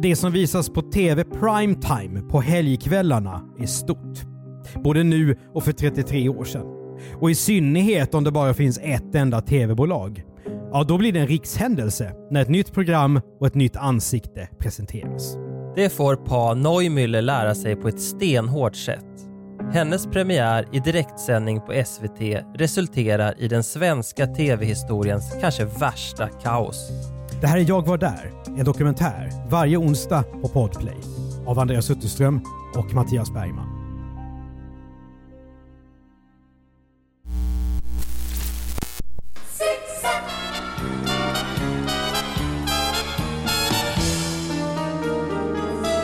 Det som visas på TV primetime på helgkvällarna är stort. Både nu och för 33 år sedan. Och i synnerhet om det bara finns ett enda TV-bolag. Ja, då blir det en rikshändelse när ett nytt program och ett nytt ansikte presenteras. Det får Pa Neumüller lära sig på ett stenhårt sätt. Hennes premiär i direktsändning på SVT resulterar i den svenska TV-historiens kanske värsta kaos. Det här är Jag var där, en dokumentär varje onsdag på Podplay av Andreas Utterström och Mattias Bergman.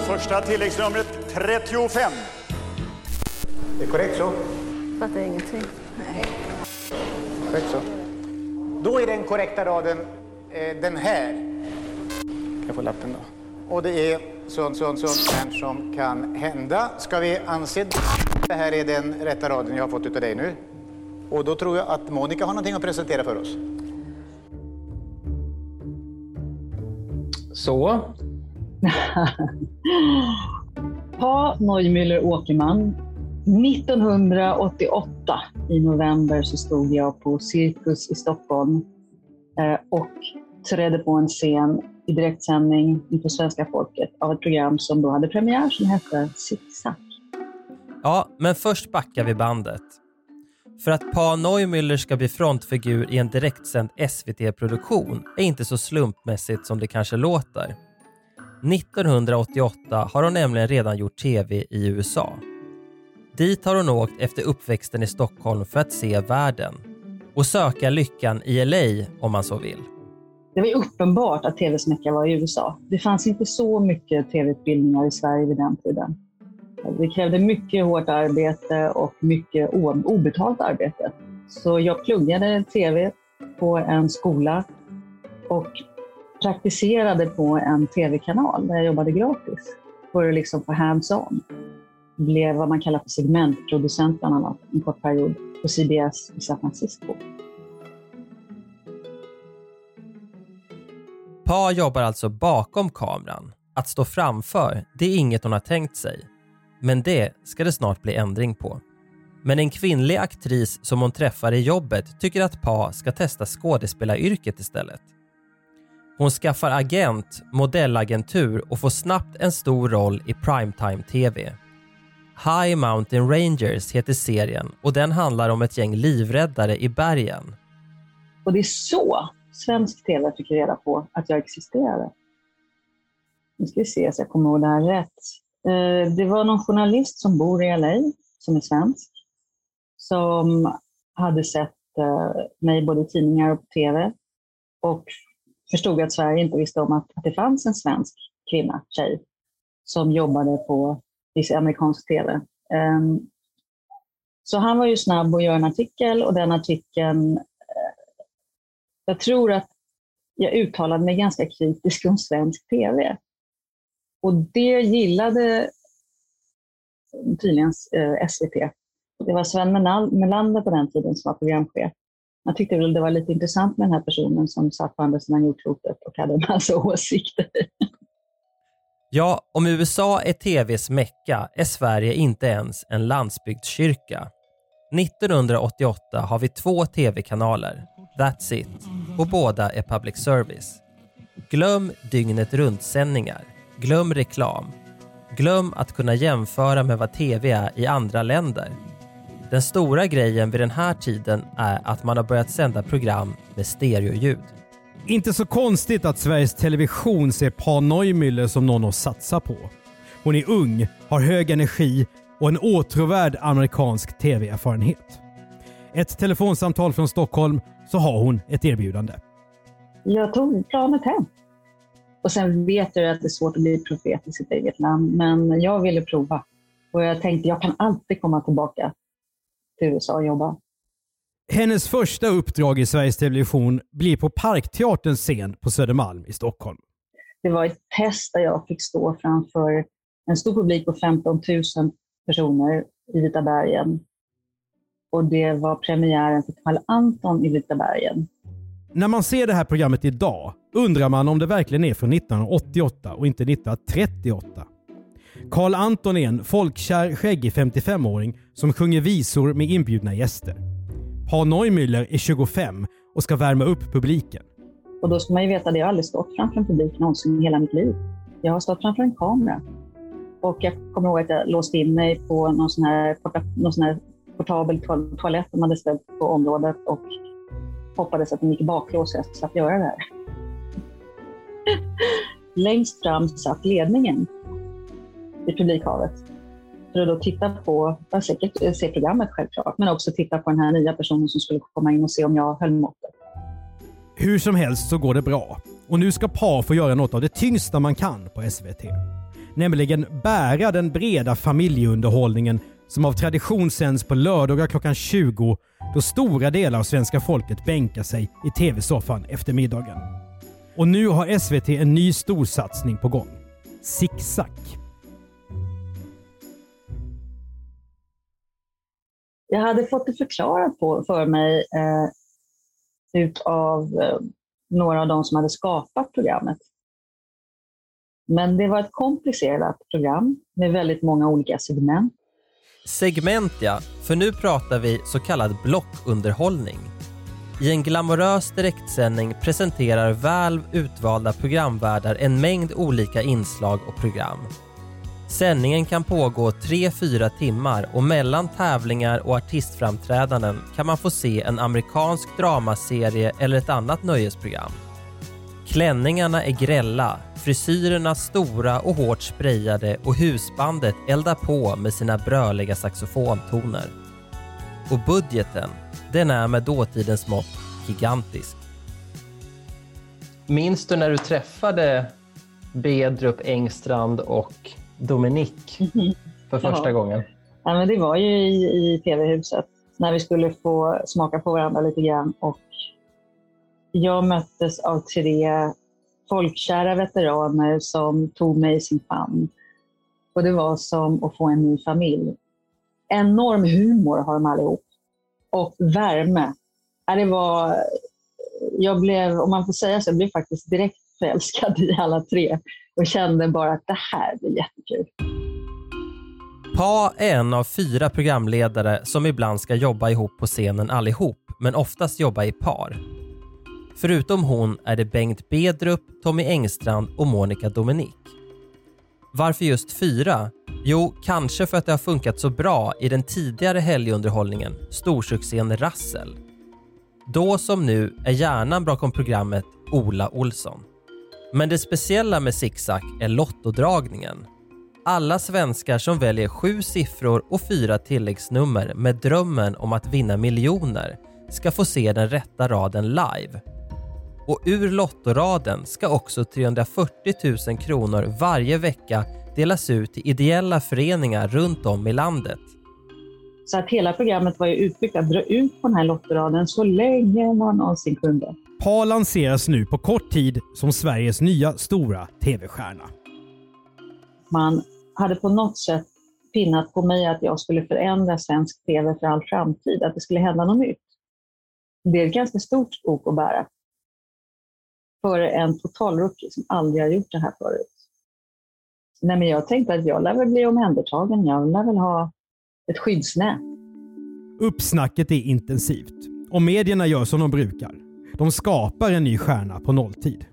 Första tilläggsnumret 35. Det är korrekt så? Fattar ingenting. Korrekt så. Då är den korrekta raden den här. Kan jag få lappen då? Och det är sånt, sånt, sånt här som kan hända. Ska vi anse det här är den rätta raden jag har fått utav dig nu? Och då tror jag att Monica har någonting att presentera för oss. Så. Pa Neumüller Åkerman. 1988 i november så stod jag på Cirkus i Stockholm eh, Eh, och trädde på en scen i direktsändning inför svenska folket av ett program som då hade premiär som hette Zigzag. Ja, men först backar vi bandet. För att Pa Neumüller ska bli frontfigur i en direktsänd SVT-produktion är inte så slumpmässigt som det kanske låter. 1988 har hon nämligen redan gjort TV i USA. Dit har hon åkt efter uppväxten i Stockholm för att se världen och söka lyckan i LA om man så vill. Det var ju uppenbart att TV-snäcka var i USA. Det fanns inte så mycket tv-utbildningar i Sverige vid den tiden. Det krävde mycket hårt arbete och mycket obetalt arbete. Så jag pluggade tv på en skola och praktiserade på en tv-kanal där jag jobbade gratis för att liksom få hands-on. Blev vad man kallar för segmentproducent bland annat en kort period på CBS i San Francisco. Pa jobbar alltså bakom kameran. Att stå framför, det är inget hon har tänkt sig. Men det ska det snart bli ändring på. Men en kvinnlig aktris som hon träffar i jobbet tycker att Pa ska testa skådespelaryrket istället. Hon skaffar agent, modellagentur och får snabbt en stor roll i primetime-tv. High Mountain Rangers heter serien och den handlar om ett gäng livräddare i bergen. Och det är så svensk tv fick reda på att jag existerade. Nu ska vi se så jag kommer ihåg det här rätt. Eh, det var någon journalist som bor i LA, som är svensk, som hade sett eh, mig både i tidningar och på tv och förstod att Sverige inte visste om att det fanns en svensk kvinna, tjej, som jobbade på viss amerikansk tv. Ehm, så han var ju snabb att göra en artikel och den artikeln, eh, jag tror att jag uttalade mig ganska kritiskt om svensk tv. Och det gillade tydligen eh, SVT. Det var Sven Melander på den tiden som var programchef. Jag tyckte väl det var lite intressant med den här personen som satt på andra sidan jordklotet och hade en massa åsikter. Ja, om USA är TVs mecka är Sverige inte ens en landsbygdskyrka. 1988 har vi två TV-kanaler, that's it, och båda är public service. Glöm dygnet runt-sändningar. Glöm reklam. Glöm att kunna jämföra med vad TV är i andra länder. Den stora grejen vid den här tiden är att man har börjat sända program med stereoljud. Inte så konstigt att Sveriges Television ser Pa Neumüller som någon att satsa på. Hon är ung, har hög energi och en åtråvärd amerikansk tv-erfarenhet. Ett telefonsamtal från Stockholm så har hon ett erbjudande. Jag tog planet hem. Och sen vet jag att det är svårt att bli profet i sitt eget land, men jag ville prova. Och jag tänkte jag kan alltid komma tillbaka till USA och jobba. Hennes första uppdrag i Sveriges Television blir på Parkteaterns scen på Södermalm i Stockholm. Det var ett test där jag fick stå framför en stor publik på 15 000 personer i Vita bergen. Och det var premiären för Karl Anton i Vita bergen. När man ser det här programmet idag undrar man om det verkligen är från 1988 och inte 1938. Karl Anton är en folkkär, skäggig 55-åring som sjunger visor med inbjudna gäster. Paul Neumüller är 25 och ska värma upp publiken. Och då ska man ju veta att jag har aldrig stått framför en publik någonsin i hela mitt liv. Jag har stått framför en kamera. Och jag kommer ihåg att jag låste in mig på någon sån här, någon sån här portabel toalett de hade ställt på området och hoppades att den gick i baklås så jag slapp göra det här. Längst fram satt ledningen i publikhavet för att då titta på, säkert eh, se programmet självklart, men också titta på den här nya personen som skulle komma in och se om jag höll måttet. Hur som helst så går det bra. Och nu ska PAR få göra något av det tyngsta man kan på SVT. Nämligen bära den breda familjeunderhållningen som av tradition sänds på lördagar klockan 20 då stora delar av svenska folket bänkar sig i tv-soffan efter middagen. Och nu har SVT en ny storsatsning på gång. Zigzag. Jag hade fått det förklarat på, för mig eh, utav eh, några av de som hade skapat programmet. Men det var ett komplicerat program med väldigt många olika segment. Segment ja, för nu pratar vi så kallad blockunderhållning. I en glamorös direktsändning presenterar väl utvalda programvärdar en mängd olika inslag och program. Sändningen kan pågå 3-4 timmar och mellan tävlingar och artistframträdanden kan man få se en amerikansk dramaserie eller ett annat nöjesprogram. Klänningarna är grälla, frisyrerna stora och hårt sprayade och husbandet eldar på med sina bröliga saxofontoner. Och budgeten, den är med dåtidens mått gigantisk. Minns du när du träffade Bedrup Engstrand och Dominik för första gången? Ja, men det var ju i, i TV-huset när vi skulle få smaka på varandra lite grann. Och jag möttes av tre folkkära veteraner som tog mig i sin famn. Och det var som att få en ny familj. Enorm humor har de allihop. Och värme. Det var, jag blev, om man får säga så, jag blev faktiskt direkt förälskad i alla tre och kände bara att det här blir jättekul. Pa är en av fyra programledare som ibland ska jobba ihop på scenen allihop, men oftast jobba i par. Förutom hon är det Bengt Bedrup, Tommy Engstrand och Monica Dominik. Varför just fyra? Jo, kanske för att det har funkat så bra i den tidigare helgunderhållningen, storsuccén Rassel. Då som nu är hjärnan bakom programmet Ola Olsson. Men det speciella med Zigzag är lottodragningen. Alla svenskar som väljer sju siffror och fyra tilläggsnummer med drömmen om att vinna miljoner ska få se den rätta raden live. Och ur lottoraden ska också 340 000 kronor varje vecka delas ut till ideella föreningar runt om i landet. Så att hela programmet var ju utbyggt att dra ut på den här lottoraden så länge man någonsin kunde. PA lanseras nu på kort tid som Sveriges nya stora tv-stjärna. Man hade på något sätt pinnat på mig att jag skulle förändra svensk tv för all framtid, att det skulle hända något nytt. Det är ett ganska stort ok att bära. För en totalrookie som aldrig har gjort det här förut. Nej, men jag tänkte att jag lär väl bli omhändertagen. Jag lär väl ha ett skyddsnät. Uppsnacket är intensivt och medierna gör som de brukar. De skapar en ny stjärna på nolltid.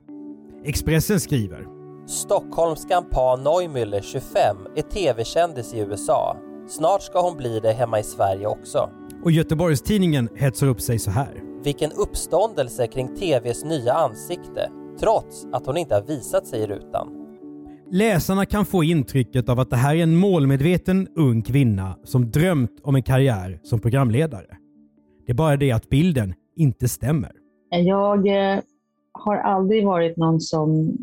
Expressen skriver Stockholmskan Pa Neumüller, 25, är tv-kändis i USA. Snart ska hon bli det hemma i Sverige också. och Göteborgstidningen hetsar upp sig så här. Vilken uppståndelse kring TVs nya ansikte, trots att hon inte har visat sig i rutan. Läsarna kan få intrycket av att det här är en målmedveten ung kvinna som drömt om en karriär som programledare. Det är bara det att bilden inte stämmer. Jag eh, har aldrig varit någon som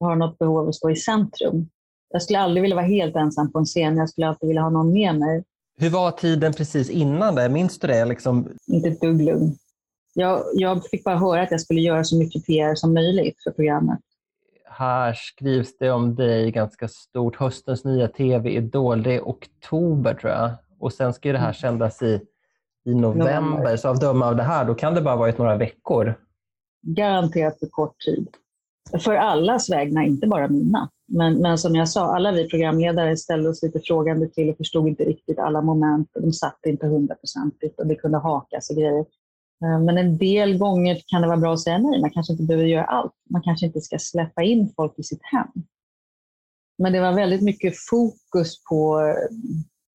har något behov av att stå i centrum. Jag skulle aldrig vilja vara helt ensam på en scen. Jag skulle alltid vilja ha någon med mig. Hur var tiden precis innan det? Minns du det? Liksom... Inte ett dugg lugn. Jag, jag fick bara höra att jag skulle göra så mycket PR som möjligt för programmet. Här skrivs det om dig ganska stort. Höstens nya TV-idol, det är oktober tror jag. Och sen ska det här sändas i, i november. Så av döma av det här, då kan det bara varit några veckor. Garanterat för kort tid. För allas vägnar, inte bara mina. Men, men som jag sa, alla vi programledare ställde oss lite frågande till och förstod inte riktigt alla moment. Och de satt inte hundraprocentigt och det kunde hakas och grejer. Eh, Men en del gånger kan det vara bra att säga nej. Man kanske inte behöver göra allt. Man kanske inte ska släppa in folk i sitt hem. Men det var väldigt mycket fokus på, eh,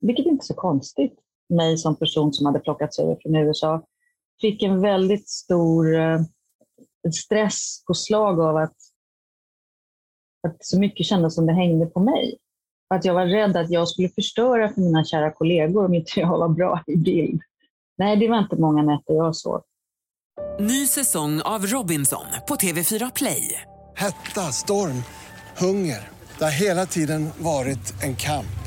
vilket inte är så konstigt, mig som person som hade plockats över från USA, fick en väldigt stor eh, stress på slag av att, att så mycket kändes som det hängde på mig. Att jag var rädd att jag skulle förstöra för mina kära kollegor om inte jag var bra i bild. Nej, det var inte många nätter jag sov. Ny säsong av Robinson på TV4 Play. Hetta, storm, hunger. Det har hela tiden varit en kamp.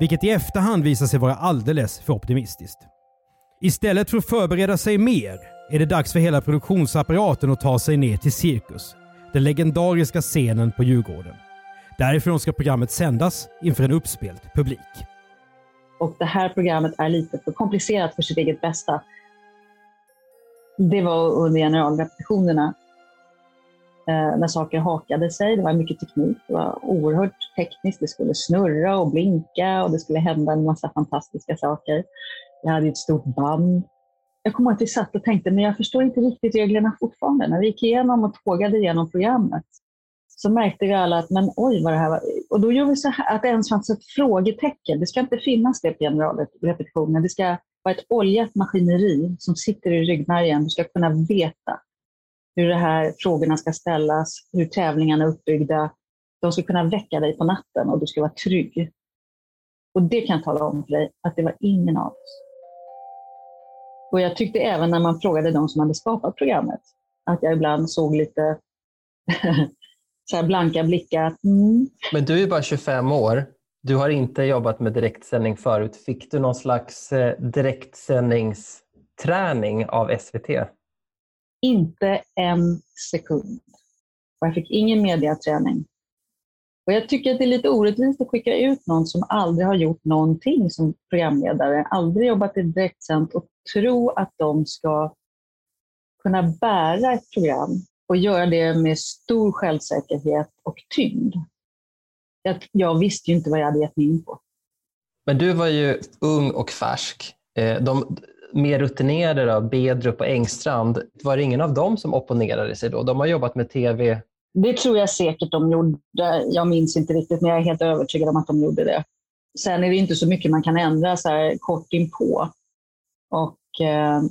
Vilket i efterhand visar sig vara alldeles för optimistiskt. Istället för att förbereda sig mer är det dags för hela produktionsapparaten att ta sig ner till Cirkus. Den legendariska scenen på Djurgården. Därifrån ska programmet sändas inför en uppspelt publik. Och det här programmet är lite för komplicerat för sitt eget bästa. Det var under generalrepetitionerna. Eh, när saker hakade sig. Det var mycket teknik. Det var oerhört tekniskt. Det skulle snurra och blinka och det skulle hända en massa fantastiska saker. Jag hade ett stort band. Jag kommer ihåg att vi satt och tänkte, men jag förstår inte riktigt reglerna fortfarande. När vi gick igenom och tågade igenom programmet så märkte vi alla att, men oj vad det här var. Och då gjorde vi så här, att det ens fanns ett frågetecken. Det ska inte finnas det på generalrepetitionen. Det ska vara ett oljat maskineri som sitter i ryggmärgen. Du ska kunna veta hur de här frågorna ska ställas, hur tävlingarna är uppbyggda. De ska kunna väcka dig på natten och du ska vara trygg. Och det kan jag tala om för dig, att det var ingen av oss. Och jag tyckte även när man frågade de som hade skapat programmet, att jag ibland såg lite så här blanka blickar. Mm. Men du är bara 25 år. Du har inte jobbat med direktsändning förut. Fick du någon slags eh, direktsändningsträning av SVT? Inte en sekund. Och jag fick ingen mediaträning. Och jag tycker att det är lite orättvist att skicka ut någon som aldrig har gjort någonting som programledare, aldrig jobbat i direktsänd och tro att de ska kunna bära ett program och göra det med stor självsäkerhet och tyngd. Jag, jag visste ju inte vad jag hade gett mig in på. Men du var ju ung och färsk. Eh, de mer rutinerade, då, Bedrup och Engstrand, var det ingen av dem som opponerade sig då? De har jobbat med tv. Det tror jag säkert de gjorde. Jag minns inte riktigt, men jag är helt övertygad om att de gjorde det. Sen är det inte så mycket man kan ändra så här kort inpå. Och eh,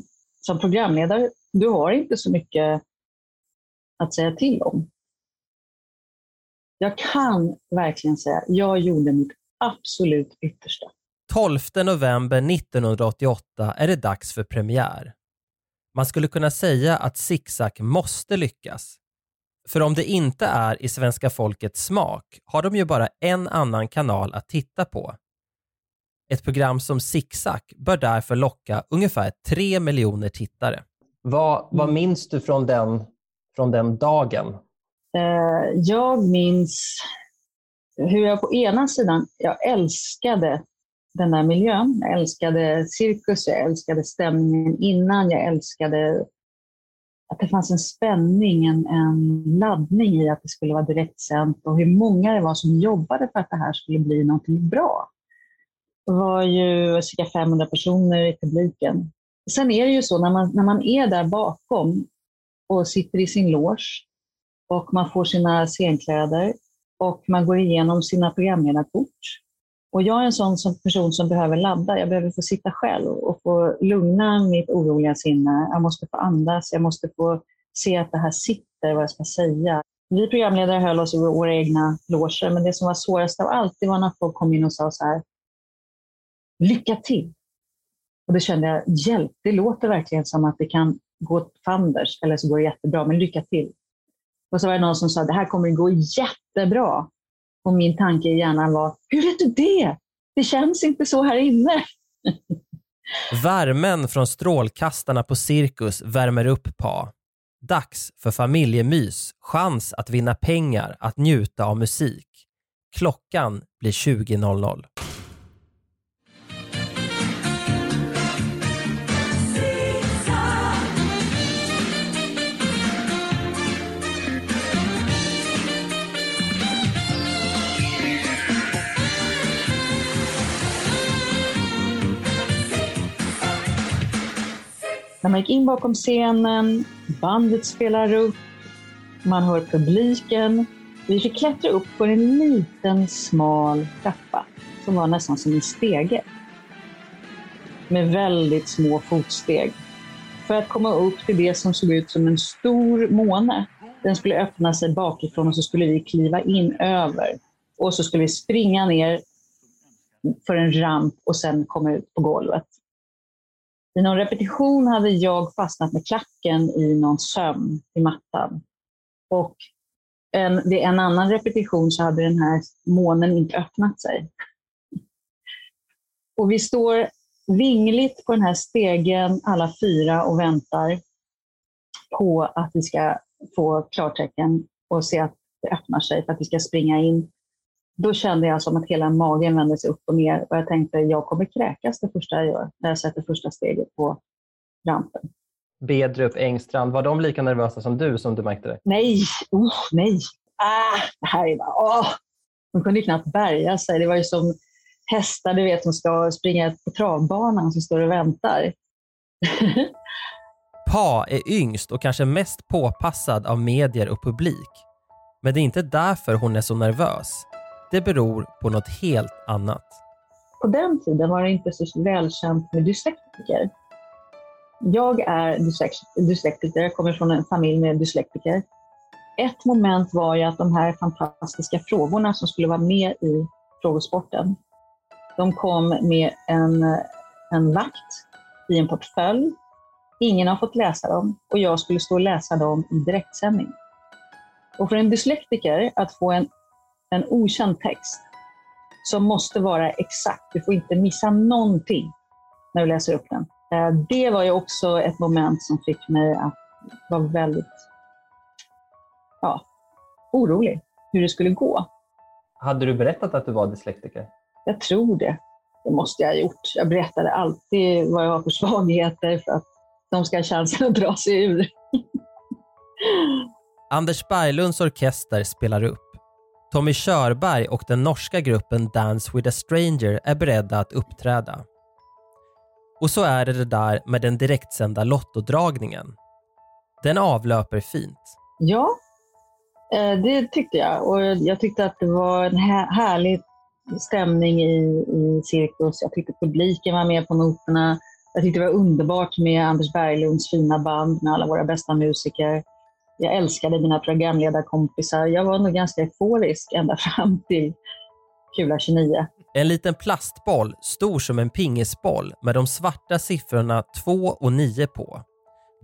som programledare, du har inte så mycket att säga till om. Jag kan verkligen säga, jag gjorde mitt absolut yttersta. 12 november 1988 är det dags för premiär. Man skulle kunna säga att Zigzag måste lyckas. För om det inte är i svenska folkets smak har de ju bara en annan kanal att titta på. Ett program som Zigzag bör därför locka ungefär 3 miljoner tittare. Vad, vad minns du från den, från den dagen? Eh, jag minns hur jag på ena sidan, jag älskade den där miljön. Jag älskade cirkus, jag älskade stämningen innan, jag älskade att det fanns en spänning, en, en laddning i att det skulle vara direktsänt och hur många det var som jobbade för att det här skulle bli någonting bra. Det var ju cirka 500 personer i publiken. Sen är det ju så när man, när man är där bakom och sitter i sin loge och man får sina scenkläder och man går igenom sina programledarkort. Och jag är en sån som person som behöver ladda. Jag behöver få sitta själv och få lugna mitt oroliga sinne. Jag måste få andas, jag måste få se att det här sitter, vad jag ska säga. Vi programledare höll oss i våra egna loger, men det som var svårast av allt, det var när folk kom in och sa så här, lycka till. Och då kände jag, hjälp, det låter verkligen som att det kan gå fanders, eller så går det jättebra, men lycka till. Och så var det någon som sa, det här kommer att gå jättebra. Och min tanke i hjärnan var, hur vet du det? Det känns inte så här inne. Värmen från strålkastarna på Cirkus värmer upp Pa. Dags för familjemys, chans att vinna pengar, att njuta av musik. Klockan blir 20.00. När man gick in bakom scenen, bandet spelar upp, man hör publiken. Vi fick klättra upp på en liten smal trappa som var nästan som en stege. Med väldigt små fotsteg. För att komma upp till det som såg ut som en stor måne. Den skulle öppna sig bakifrån och så skulle vi kliva in över. Och så skulle vi springa ner för en ramp och sen komma ut på golvet. I någon repetition hade jag fastnat med klacken i någon söm i mattan. Och en, vid en annan repetition så hade den här månen inte öppnat sig. Och vi står vingligt på den här stegen, alla fyra, och väntar på att vi ska få klartecken och se att det öppnar sig för att vi ska springa in. Då kände jag som att hela magen vände sig upp och ner och jag tänkte jag kommer kräkas det första jag gör när jag sätter första steget på rampen. Bedrup, Engstrand, var de lika nervösa som du som du märkte det? Nej, oh, nej. Ah, det här är bara, åh. De kunde knappt bärga sig. Det var ju som hästar du vet som ska springa på travbanan som står och väntar. Pa är yngst och kanske mest påpassad av medier och publik. Men det är inte därför hon är så nervös. Det beror på något helt annat. På den tiden var det inte så välkänt med dyslektiker. Jag är dyslektiker, jag kommer från en familj med dyslektiker. Ett moment var ju att de här fantastiska frågorna som skulle vara med i frågesporten, de kom med en, en vakt i en portfölj. Ingen har fått läsa dem och jag skulle stå och läsa dem i direktsändning. Och för en dyslektiker att få en en okänd text som måste vara exakt. Du får inte missa någonting när du läser upp den. Eh, det var ju också ett moment som fick mig att vara väldigt ja, orolig hur det skulle gå. Hade du berättat att du var dyslektiker? Jag tror det. Det måste jag ha gjort. Jag berättade alltid vad jag har för svagheter för att de ska ha chansen att dra sig ur. Anders Berglunds orkester spelar upp. Tommy Körberg och den norska gruppen Dance with a Stranger är beredda att uppträda. Och så är det det där med den direktsända lottodragningen. Den avlöper fint. Ja, eh, det tyckte jag. Och jag tyckte att det var en härlig stämning i, i cirkus. Jag tyckte publiken var med på noterna. Jag tyckte det var underbart med Anders Berglunds fina band med alla våra bästa musiker jag älskade mina programledarkompisar. Jag var nog ganska euforisk ända fram till Kula 29. En liten plastboll stor som en pingisboll med de svarta siffrorna 2 och 9 på.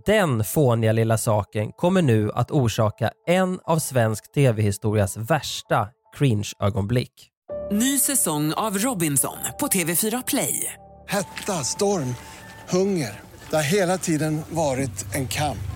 Den fåniga lilla saken kommer nu att orsaka en av svensk tv-historias värsta cringe-ögonblick. Ny säsong av Robinson på TV4 Play. Hetta, storm, hunger. Det har hela tiden varit en kamp.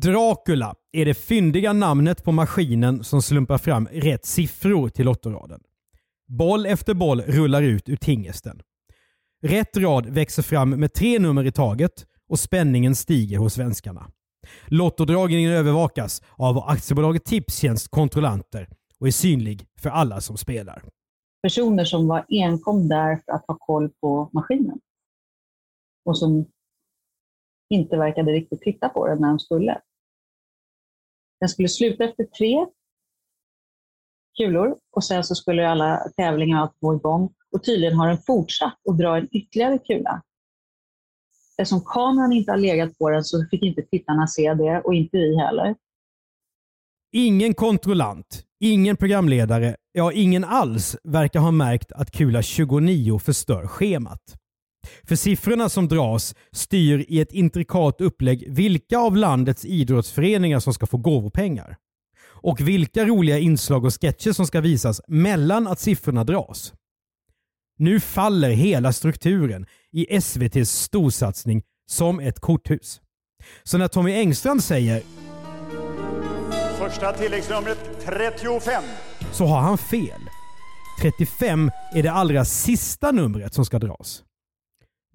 Dracula är det fyndiga namnet på maskinen som slumpar fram rätt siffror till lottoraden. Boll efter boll rullar ut ur tingesten. Rätt rad växer fram med tre nummer i taget och spänningen stiger hos svenskarna. Lottodragningen övervakas av aktiebolaget Tipstjänst kontrollanter och är synlig för alla som spelar. Personer som var enkom där för att ha koll på maskinen. Och som inte verkade riktigt titta på den när de skulle. Den skulle sluta efter tre kulor och sen så skulle alla tävlingar allt gå igång. Och tydligen har den fortsatt att dra en ytterligare kula. Eftersom kameran inte har legat på den så fick inte tittarna se det och inte vi heller. Ingen kontrollant, ingen programledare, ja ingen alls verkar ha märkt att kula 29 förstör schemat. För siffrorna som dras styr i ett intrikat upplägg vilka av landets idrottsföreningar som ska få gåvopengar. Och vilka roliga inslag och sketcher som ska visas mellan att siffrorna dras. Nu faller hela strukturen i SVTs storsatsning som ett korthus. Så när Tommy Engstrand säger Första tilläggsnumret 35. så har han fel. 35 är det allra sista numret som ska dras.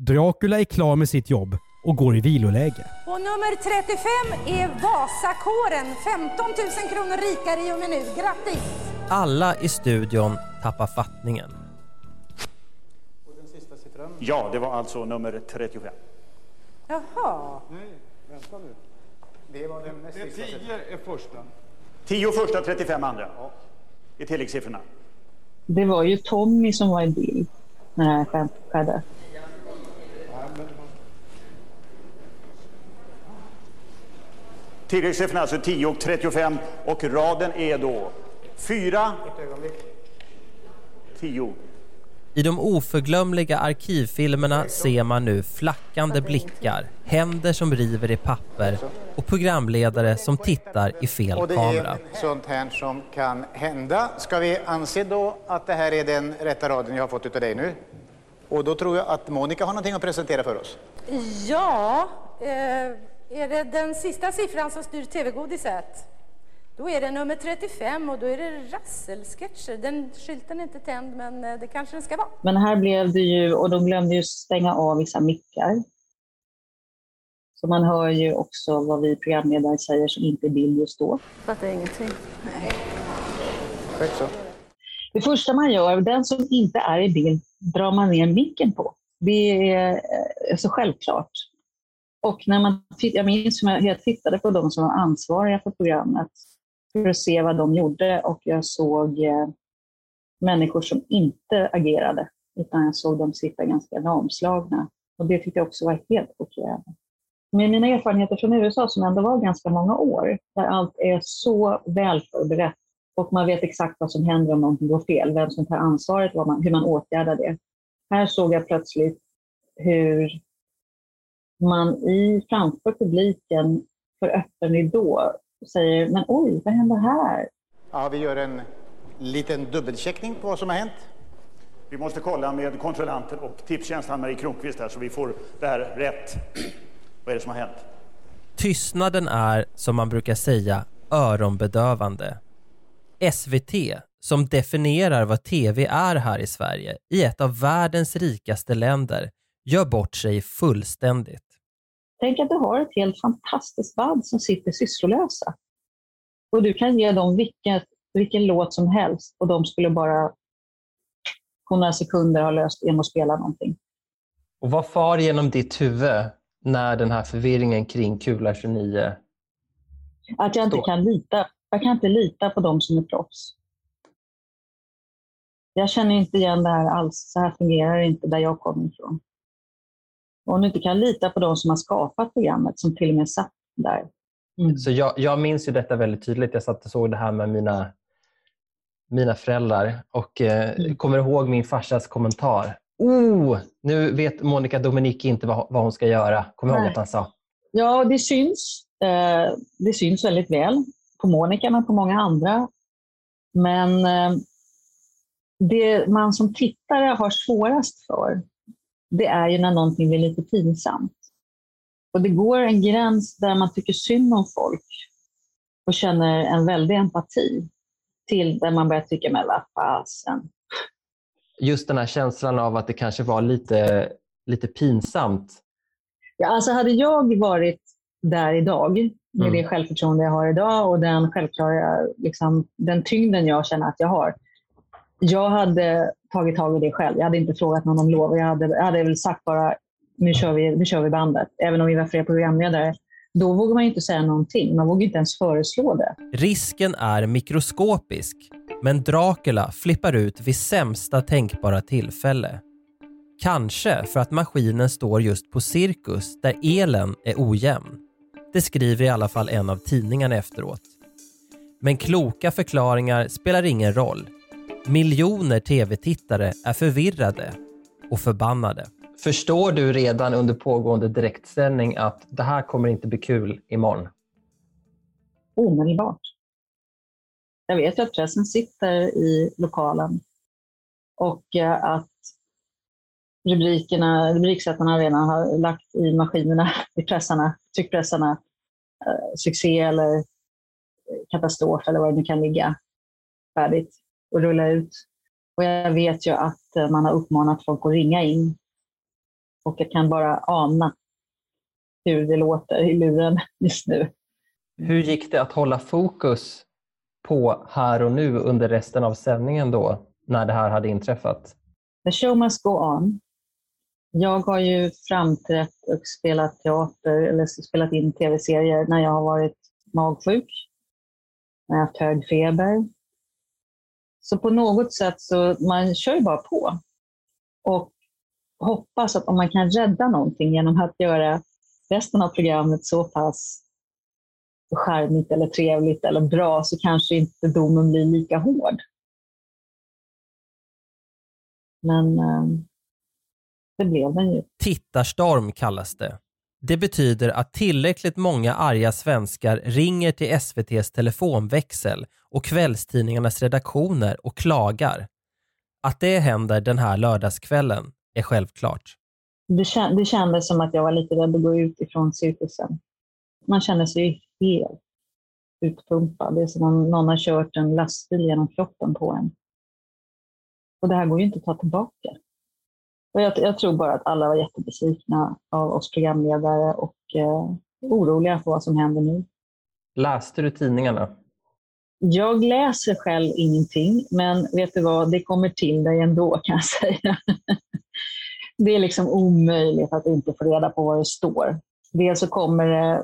Dracula är klar med sitt jobb och går i viloläge. Och nummer 35 är Vasakåren. 15 000 kronor rikare i och med nu. Grattis! Alla i studion tappar fattningen. Ja, det var alltså nummer 35. Jaha. Nej, vänta nu. Det var den näst Det är sista 10 är första. 10 första, 35 andra. I tilläggssiffrorna. Det var ju Tommy som var i bild när det här skedde. Tilläggssiffrorna alltså 10 och 35 och raden är då 4, 10. I de oförglömliga arkivfilmerna ser man nu flackande blickar, händer som river i papper och programledare som tittar i fel Och det kamera. är sånt här som kan hända. Ska vi anse då att det här är den rätta raden jag har fått utav dig nu? Och då tror jag att Monica har någonting att presentera för oss. Ja, eh, är det den sista siffran som styr TV-godiset? Då är det nummer 35 och då är det rasselsketcher. Den skylten är inte tänd, men eh, det kanske den ska vara. Men här blev det ju, och de glömde ju stänga av vissa mickar. Så man hör ju också vad vi programledare säger som inte är bild just då. Fattar ingenting. Nej. Skönt så. Det första man gör, den som inte är i bild, drar man ner micken på. Det är eh, så självklart. Och när man, jag minns hur jag tittade på de som var ansvariga för programmet för att se vad de gjorde och jag såg eh, människor som inte agerade utan jag såg dem sitta ganska lamslagna. Och det tyckte jag också var helt chockerande. Med mina erfarenheter från USA som ändå var ganska många år, där allt är så väl förberett och man vet exakt vad som händer om någonting går fel, vem som tar ansvaret, vad man, hur man åtgärdar det. Här såg jag plötsligt hur man i framför publiken för öppen ridå säger men oj, vad händer här? Ja, vi gör en liten dubbelcheckning på vad som har hänt. Vi måste kolla med kontrollanten och Tipstjänst, Ann-Marie Kronqvist här, så vi får det här rätt. Vad är det som har hänt? Tystnaden är, som man brukar säga, öronbedövande. SVT, som definierar vad TV är här i Sverige, i ett av världens rikaste länder, gör bort sig fullständigt. Tänk att du har ett helt fantastiskt band som sitter sysslolösa. Och du kan ge dem vilket, vilken låt som helst och de skulle bara på några sekunder ha löst genom att spela någonting. Och vad far genom ditt huvud när den här förvirringen kring Kula 29 Att jag inte Står. kan lita. Jag kan inte lita på dem som är proffs. Jag känner inte igen det här alls. Så här fungerar det inte där jag kommer ifrån. Och om du inte kan lita på de som har skapat programmet, som till och med satt där. Mm. Så jag, jag minns ju detta väldigt tydligt. Jag satt och såg det här med mina, mina föräldrar och eh, mm. kommer ihåg min farsas kommentar. Oh, nu vet Monica Dominicki inte vad, vad hon ska göra. Kommer du ihåg att han sa? Ja, det syns. Eh, det syns väldigt väl på Monica, men på många andra. Men eh, det man som tittare har svårast för, det är ju när någonting blir lite pinsamt. Och det går en gräns där man tycker synd om folk och känner en väldig empati till där man börjar tycka, men vad fasen. Just den här känslan av att det kanske var lite, lite pinsamt. Ja, alltså hade jag varit där idag med mm. det självförtroende jag har idag och den självklara liksom, den tyngden jag känner att jag har. Jag hade tagit tag i det själv. Jag hade inte frågat någon om lov. Jag hade, jag hade väl sagt bara, nu kör, vi, nu kör vi bandet. Även om vi var fler programledare. Då vågar man inte säga någonting. Man vågar inte ens föreslå det. Risken är mikroskopisk, men Dracula flippar ut vid sämsta tänkbara tillfälle. Kanske för att maskinen står just på Cirkus där elen är ojämn. Det skriver i alla fall en av tidningarna efteråt. Men kloka förklaringar spelar ingen roll. Miljoner tv-tittare är förvirrade och förbannade. Förstår du redan under pågående direktsändning att det här kommer inte bli kul imorgon? Omedelbart. Jag vet ju att pressen sitter i lokalen och eh, att rubrikerna, rubriksättarna redan har lagt i maskinerna, i pressarna, tryckpressarna, eh, succé eller katastrof eller vad det nu kan ligga färdigt och rulla ut. Och jag vet ju att eh, man har uppmanat folk att ringa in. Och jag kan bara ana hur det låter i luren just nu. Hur gick det att hålla fokus på här och nu under resten av sändningen då, när det här hade inträffat? The show must go on. Jag har ju framträtt och spelat teater eller spelat in tv-serier när jag har varit magsjuk, när jag har haft hög feber. Så på något sätt så man kör ju bara på. Och hoppas att om man kan rädda någonting genom att göra resten av programmet så pass charmigt eller trevligt eller bra så kanske inte domen blir lika hård. Men eh, det blev den ju. Tittarstorm kallas det. Det betyder att tillräckligt många arga svenskar ringer till SVTs telefonväxel och kvällstidningarnas redaktioner och klagar. Att det händer den här lördagskvällen är självklart. Det, kändes som att jag var lite rädd att gå ut ifrån cirkusen. Man känner sig helt utpumpad. Det är som om någon har kört en lastbil genom kroppen på en. Och det här går ju inte att ta tillbaka. Och jag, jag, tror bara att alla var jättebesvikna av oss programledare och eh, oroliga för vad som händer nu. Läste du tidningarna? Jag läser själv ingenting, men vet du vad, det kommer till dig ändå kan jag säga. det är liksom omöjligt att inte få reda på vad det står. Dels så kommer det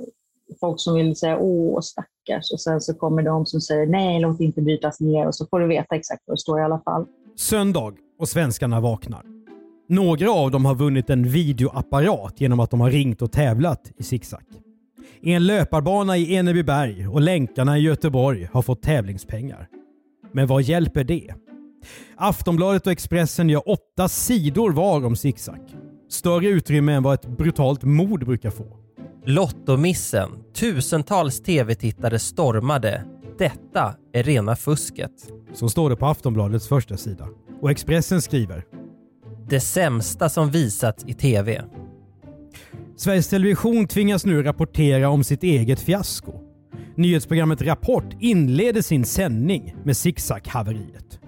folk som vill säga åh stackars och sen så kommer de som säger nej, låt inte brytas ner och så får du veta exakt vad det står i alla fall. Söndag och svenskarna vaknar. Några av dem har vunnit en videoapparat genom att de har ringt och tävlat i zigzag. En löparbana i Enebyberg och länkarna i Göteborg har fått tävlingspengar. Men vad hjälper det? Aftonbladet och Expressen gör åtta sidor var om zigzag. Större utrymme än vad ett brutalt mord brukar få. Lottomissen. Tusentals tv-tittare stormade. Detta är rena fusket. Så står det på Aftonbladets första sida. Och Expressen skriver det sämsta som visats i TV. Sveriges Television tvingas nu rapportera om sitt eget fiasko. Nyhetsprogrammet Rapport inleder sin sändning med zigzag-haveriet.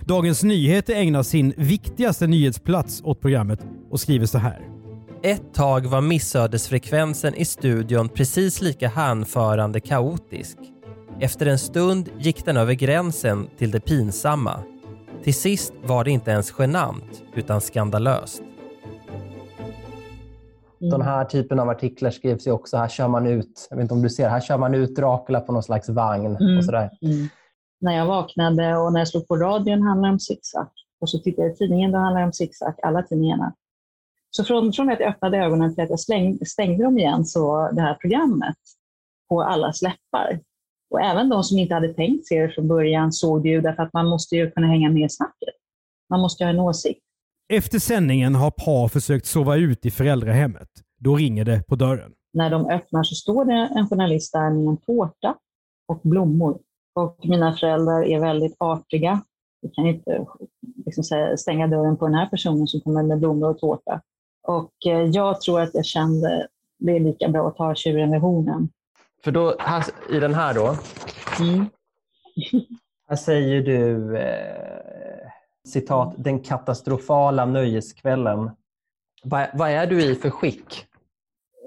Dagens Nyheter ägnar sin viktigaste nyhetsplats åt programmet och skriver så här. Ett tag var missödesfrekvensen i studion precis lika hänförande kaotisk. Efter en stund gick den över gränsen till det pinsamma. Till sist var det inte ens genant, utan skandalöst. Mm. Den här typen av artiklar skrivs ju också. Här kör man ut, jag vet inte om du ser, här kör man ut Dracula på någon slags vagn. Mm. Och sådär. Mm. När jag vaknade och när jag slog på radion handlade det om zigzag. Och så tittade jag i tidningen, då handlade det om zigzag, alla tidningarna. Så från, från att jag öppnade ögonen till att jag släng, stängde dem igen så det här programmet på alla släppar. Och även de som inte hade tänkt se det från början såg det ju därför att man måste ju kunna hänga med i snacket. Man måste ju ha en åsikt. Efter sändningen har par försökt sova ut i föräldrahemmet. Då ringer det på dörren. När de öppnar så står det en journalist där med en tårta och blommor. Och mina föräldrar är väldigt artiga. Vi kan inte liksom säga, stänga dörren på den här personen som kommer med blommor och tårta. Och eh, jag tror att jag kände det är lika bra att ta tjuren vid hornen. För då, här, i den här då, Mm. här säger du eh, citat, den katastrofala nöjeskvällen. Vad, vad är du i för skick?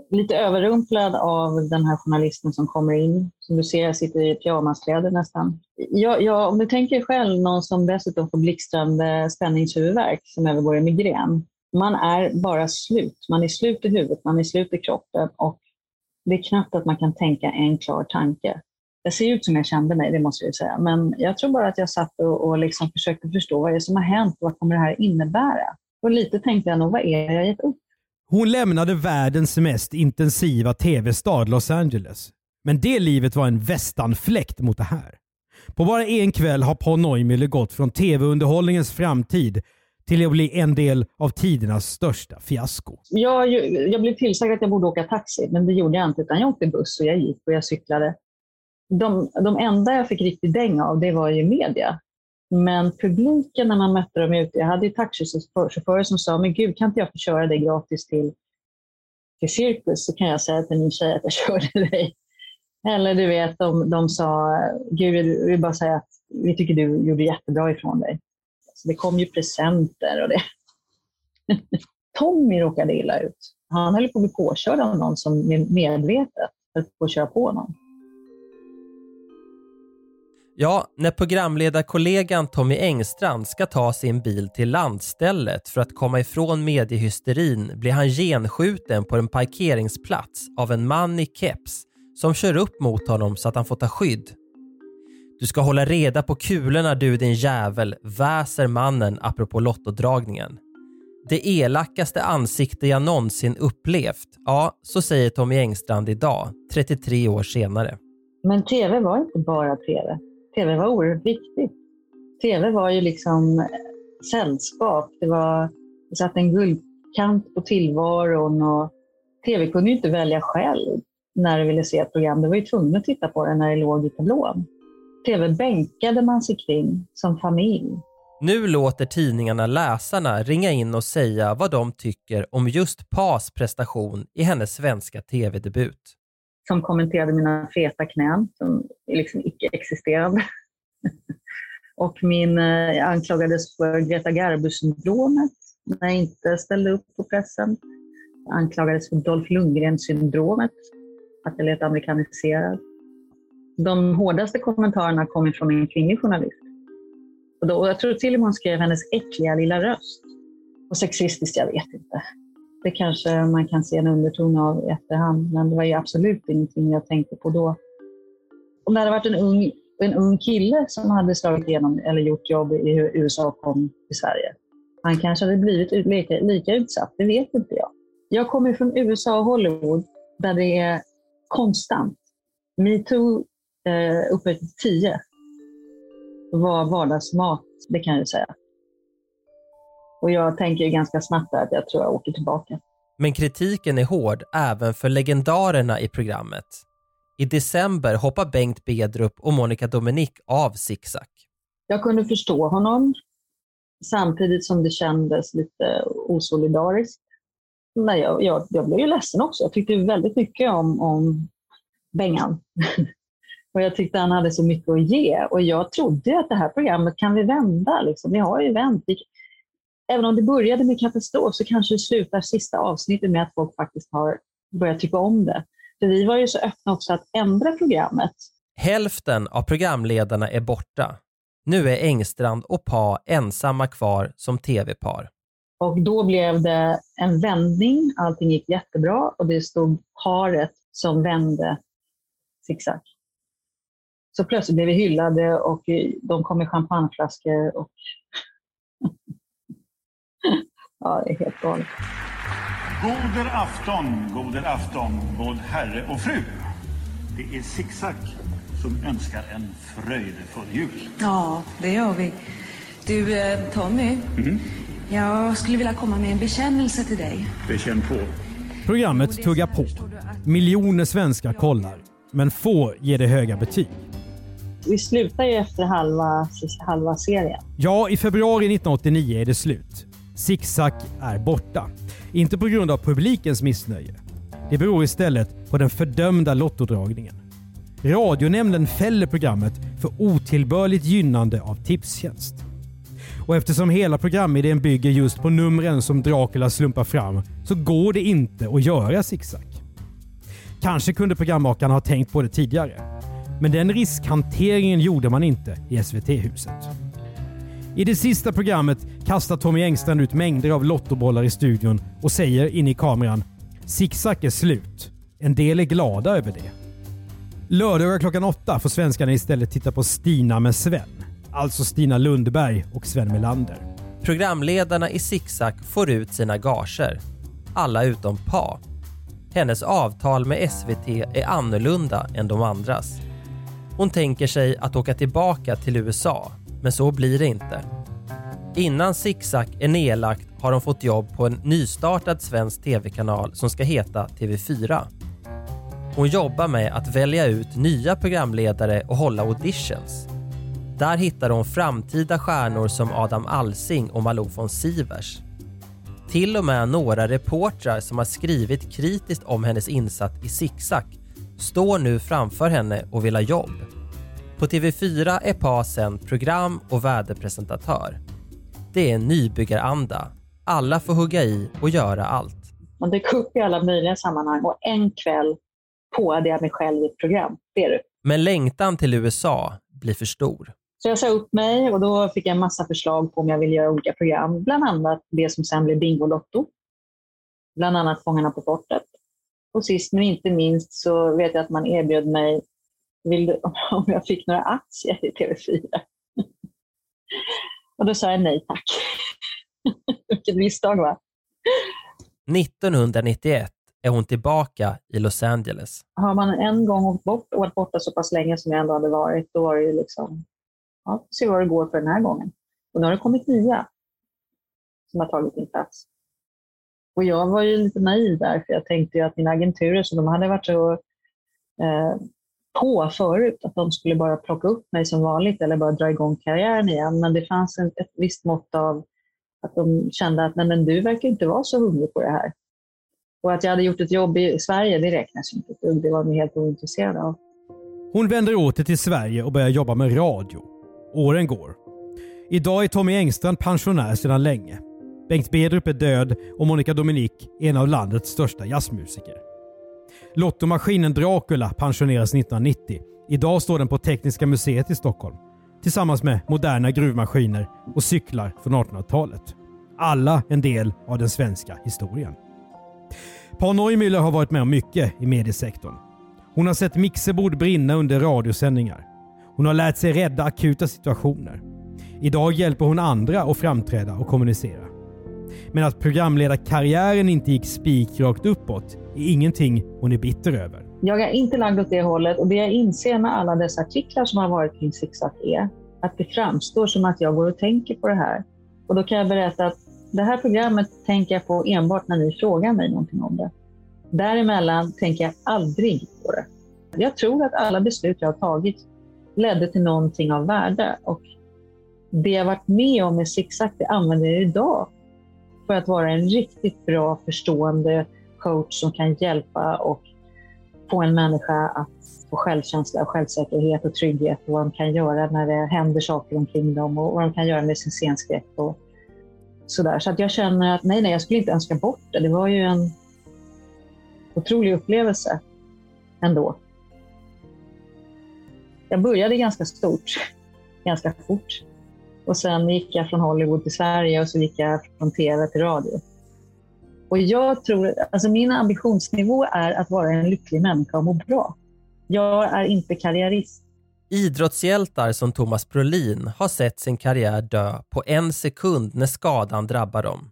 Lite överrumplad av den här journalisten som kommer in. Som du ser, jag sitter i pyjamaskläder nästan. Jag, jag, om du tänker själv någon som dessutom får blixtrande spänningshuvudvärk som övergår i migrän. Man är bara slut. Man är slut i huvudet, man är slut i kroppen och det är knappt att man kan tänka en klar tanke. Jag ser ut som jag kände mig, det måste jag ju säga. Men jag tror bara att jag satt och, och liksom försökte förstå vad är det som har hänt och vad kommer det här innebära? Och lite tänkte jag nog, vad är det jag gett upp? Hon lämnade världens mest intensiva tv-stad Los Angeles. Men det livet var en västanfläkt mot det här. På bara en kväll har Paul Neumüller gått från tv-underhållningens framtid till att bli en del av tidernas största fiasko. Jag, jag blev tillsagd att jag borde åka taxi, men det gjorde jag inte. Utan jag åkte buss och jag gick och jag cyklade. De, de enda jag fick riktigt däng av, det var ju media. Men publiken när man mötte dem ute, jag hade ju taxichaufförer som sa, men gud, kan inte jag få köra dig gratis till, till cirkus? Så kan jag säga till min tjej att jag körde dig. Eller du vet, de, de sa, gud, vi vill bara säga att vi tycker du gjorde jättebra ifrån dig. Så det kom ju presenter och det. Tommy råkade illa ut. Han höll på att bli påkörd av någon som medvetet höll på att köra på någon. Ja, när programledarkollegan Tommy Engstrand ska ta sin bil till landstället för att komma ifrån mediehysterin blir han genskjuten på en parkeringsplats av en man i keps som kör upp mot honom så att han får ta skydd. Du ska hålla reda på kulorna du din jävel, väser mannen apropå lottodragningen. Det elakaste ansikte jag någonsin upplevt. Ja, så säger Tommy Engstrand idag, 33 år senare. Men tv var inte bara tv. Tv var oerhört viktigt. Tv var ju liksom eh, sällskap. Det var det satt en guldkant på tillvaron och tv kunde ju inte välja själv när du ville se ett program. Du var ju tvungen att titta på det när det låg i tablån. Tv bänkade man sig kring som familj. Nu låter tidningarna läsarna ringa in och säga vad de tycker om just Pas prestation i hennes svenska tv-debut. Som kommenterade mina feta knän som är liksom icke-existerande. och min, eh, jag anklagades för Greta Garbo-syndromet när jag inte ställde upp på pressen. Jag anklagades för Dolph Lundgren-syndromet, att jag lät amerikaniserad. De hårdaste kommentarerna kom från en kvinnlig journalist. Och, då, och jag tror till och med hon skrev hennes äckliga lilla röst. Och sexistiskt, jag vet inte. Det kanske man kan se en underton av i efterhand, men det var ju absolut ingenting jag tänkte på då. Om det hade varit en ung, en ung kille som hade slagit igenom eller gjort jobb i USA och kom till Sverige, han kanske hade blivit lika, lika utsatt, det vet inte jag. Jag kommer från USA och Hollywood där det är konstant. Metoo eh, uppe till 10 var vardagsmat, det kan jag säga. Och jag tänker ganska snabbt att jag tror jag åker tillbaka. Men kritiken är hård även för legendarerna i programmet. I december hoppar Bengt Bedrup och Monica Dominic av Zigzag. Jag kunde förstå honom samtidigt som det kändes lite osolidariskt. Men jag, jag, jag blev ju ledsen också. Jag tyckte väldigt mycket om, om Bengan. och jag tyckte han hade så mycket att ge. Och jag trodde att det här programmet kan vi vända. Liksom. Vi har ju vänt. Vi, även om det började med katastrof så kanske det slutar sista avsnittet med att folk faktiskt har börjat tycka om det. För vi var ju så öppna också att ändra programmet. Hälften av programledarna är borta. Nu är Engstrand och Pa ensamma kvar som tv-par. Och då blev det en vändning. Allting gick jättebra och det stod paret som vände zigzag. Så plötsligt blev vi hyllade och de kom med champagneflaskor. Och ja, det är helt galet. Goder afton, goder afton, både herre och fru. Det är Zigzag som önskar en fröjdefull jul. Ja, det gör vi. Du, eh, Tommy. Mm. Jag skulle vilja komma med en bekännelse till dig. Bekänn på. Programmet tuggar på. Miljoner svenskar kollar, men få ger det höga betyg. Vi slutar ju efter halva, halva serien. Ja, i februari 1989 är det slut. Zigzag är borta. Inte på grund av publikens missnöje. Det beror istället på den fördömda lottodragningen. Radionämnden fäller programmet för otillbörligt gynnande av Tipstjänst. Och eftersom hela programidén bygger just på numren som Dracula slumpar fram så går det inte att göra zigzag. Kanske kunde programmakarna ha tänkt på det tidigare. Men den riskhanteringen gjorde man inte i SVT-huset. I det sista programmet kastar Tommy Engstrand ut mängder av lottobollar i studion och säger in i kameran “Zigzag är slut”. En del är glada över det. Lördagar klockan åtta får svenskarna istället titta på Stina med Sven. Alltså Stina Lundberg och Sven Melander. Programledarna i Zigzag får ut sina gager. Alla utom Pa. Hennes avtal med SVT är annorlunda än de andras. Hon tänker sig att åka tillbaka till USA, men så blir det inte. Innan Zigzag är nedlagt har hon fått jobb på en nystartad svensk tv-kanal som ska heta TV4. Hon jobbar med att välja ut nya programledare och hålla auditions. Där hittar hon framtida stjärnor som Adam Alsing och Malou von Sivers. Till och med några reportrar som har skrivit kritiskt om hennes insats i Zigzag står nu framför henne och vill ha jobb. På TV4 är Pa sen program och väderpresentatör. Det är en nybyggaranda. Alla får hugga i och göra allt. Man dyker upp i alla möjliga sammanhang och en kväll påade jag mig själv i ett program. Det är det. Men längtan till USA blir för stor. Så jag sa upp mig och då fick jag en massa förslag på om jag ville göra olika program. Bland annat det som sen blev Bingolotto. Bland annat Fångarna på fortet. Och sist men inte minst så vet jag att man erbjöd mig du, om jag fick några aktier i TV4. och då sa jag nej tack. Vilket misstag va? 1991 är hon tillbaka i Los Angeles. Har man en gång åkt bort och varit borta så pass länge som jag ändå hade varit, då var det ju liksom, ja, se vad det går för den här gången. Och nu har det kommit nya som har tagit min plats. Och jag var ju lite naiv där, för jag tänkte ju att mina agenturer, så de hade varit så eh, på förut, att de skulle bara plocka upp mig som vanligt eller bara dra igång karriären igen. Men det fanns en, ett visst mått av att de kände att Nej, men du verkar inte vara så hungrig på det här. Och att jag hade gjort ett jobb i Sverige, det räknas inte. Det var de helt ointresserade av. Hon vänder åter till Sverige och börjar jobba med radio. Åren går. Idag är Tommy Engstrand pensionär sedan länge. Bengt Bedrup är död och Monica Dominic en av landets största jazzmusiker. Lottomaskinen Dracula pensioneras 1990. Idag står den på Tekniska museet i Stockholm tillsammans med moderna gruvmaskiner och cyklar från 1800-talet. Alla en del av den svenska historien. Paul Neumüller har varit med om mycket i mediesektorn. Hon har sett mixerbord brinna under radiosändningar. Hon har lärt sig rädda akuta situationer. Idag hjälper hon andra att framträda och kommunicera. Men att programledarkarriären inte gick spikrakt uppåt är ingenting hon är bitter över. Jag är inte lagd åt det hållet och det jag inser med alla dessa artiklar som har varit kring Zigzag är att det framstår som att jag går och tänker på det här. Och då kan jag berätta att det här programmet tänker jag på enbart när ni frågar mig någonting om det. Däremellan tänker jag aldrig på det. Jag tror att alla beslut jag har tagit ledde till någonting av värde och det jag varit med om med Zigzag, det använder jag idag för att vara en riktigt bra förstående coach som kan hjälpa och få en människa att få självkänsla, självsäkerhet och trygghet och vad de kan göra när det händer saker omkring dem och vad de kan göra med sin scenskräck och sådär. Så att jag känner att nej, nej, jag skulle inte önska bort det. Det var ju en otrolig upplevelse ändå. Jag började ganska stort, ganska fort. Och sen gick jag från Hollywood till Sverige och så gick jag från TV till radio. Och jag tror, alltså min ambitionsnivå är att vara en lycklig människa och må bra. Jag är inte karriärist. Idrottshjältar som Thomas Brolin har sett sin karriär dö på en sekund när skadan drabbar dem.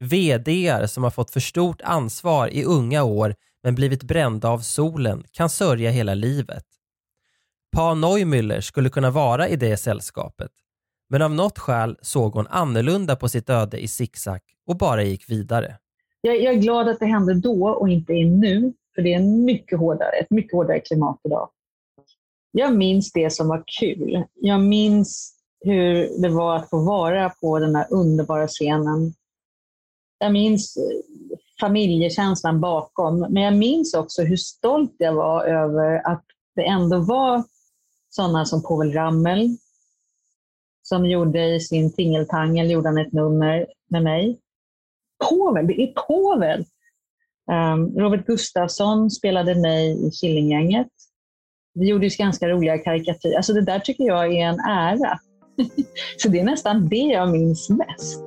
VDR som har fått för stort ansvar i unga år men blivit brända av solen kan sörja hela livet. Pa Neumüller skulle kunna vara i det sällskapet. Men av något skäl såg hon annorlunda på sitt öde i zigzag och bara gick vidare. Jag, jag är glad att det hände då och inte är nu, för det är en mycket hårdare, ett mycket hårdare klimat idag. Jag minns det som var kul. Jag minns hur det var att få vara på den här underbara scenen. Jag minns eh, familjekänslan bakom, men jag minns också hur stolt jag var över att det ändå var sådana som Povel Ramel, som gjorde i sin tingeltangel gjorde han ett nummer med mig. Povel, det är Povel! Um, Robert Gustafsson spelade mig i Killinggänget. Vi gjorde ju ganska roliga karikatyrer. Alltså det där tycker jag är en ära. Så det är nästan det jag minns mest.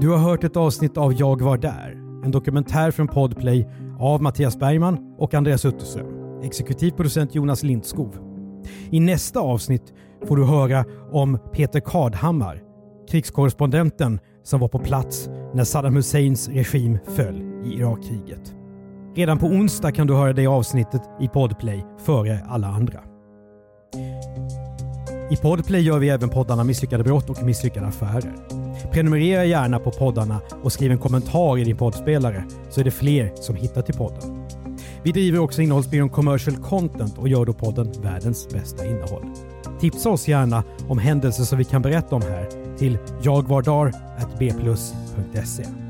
Du har hört ett avsnitt av Jag var där. En dokumentär från Podplay av Mattias Bergman och Andreas Utterström. Exekutiv producent Jonas Lindskov. I nästa avsnitt får du höra om Peter Kadhammar, krigskorrespondenten som var på plats när Saddam Husseins regim föll i Irakkriget. Redan på onsdag kan du höra det avsnittet i Podplay före alla andra. I Podplay gör vi även poddarna Misslyckade brott och Misslyckade affärer. Prenumerera gärna på poddarna och skriv en kommentar i din poddspelare så är det fler som hittar till podden. Vi driver också innehållsbyrån Commercial Content och gör då podden Världens bästa innehåll. Tipsa oss gärna om händelser som vi kan berätta om här till jagvardar.bplus.se.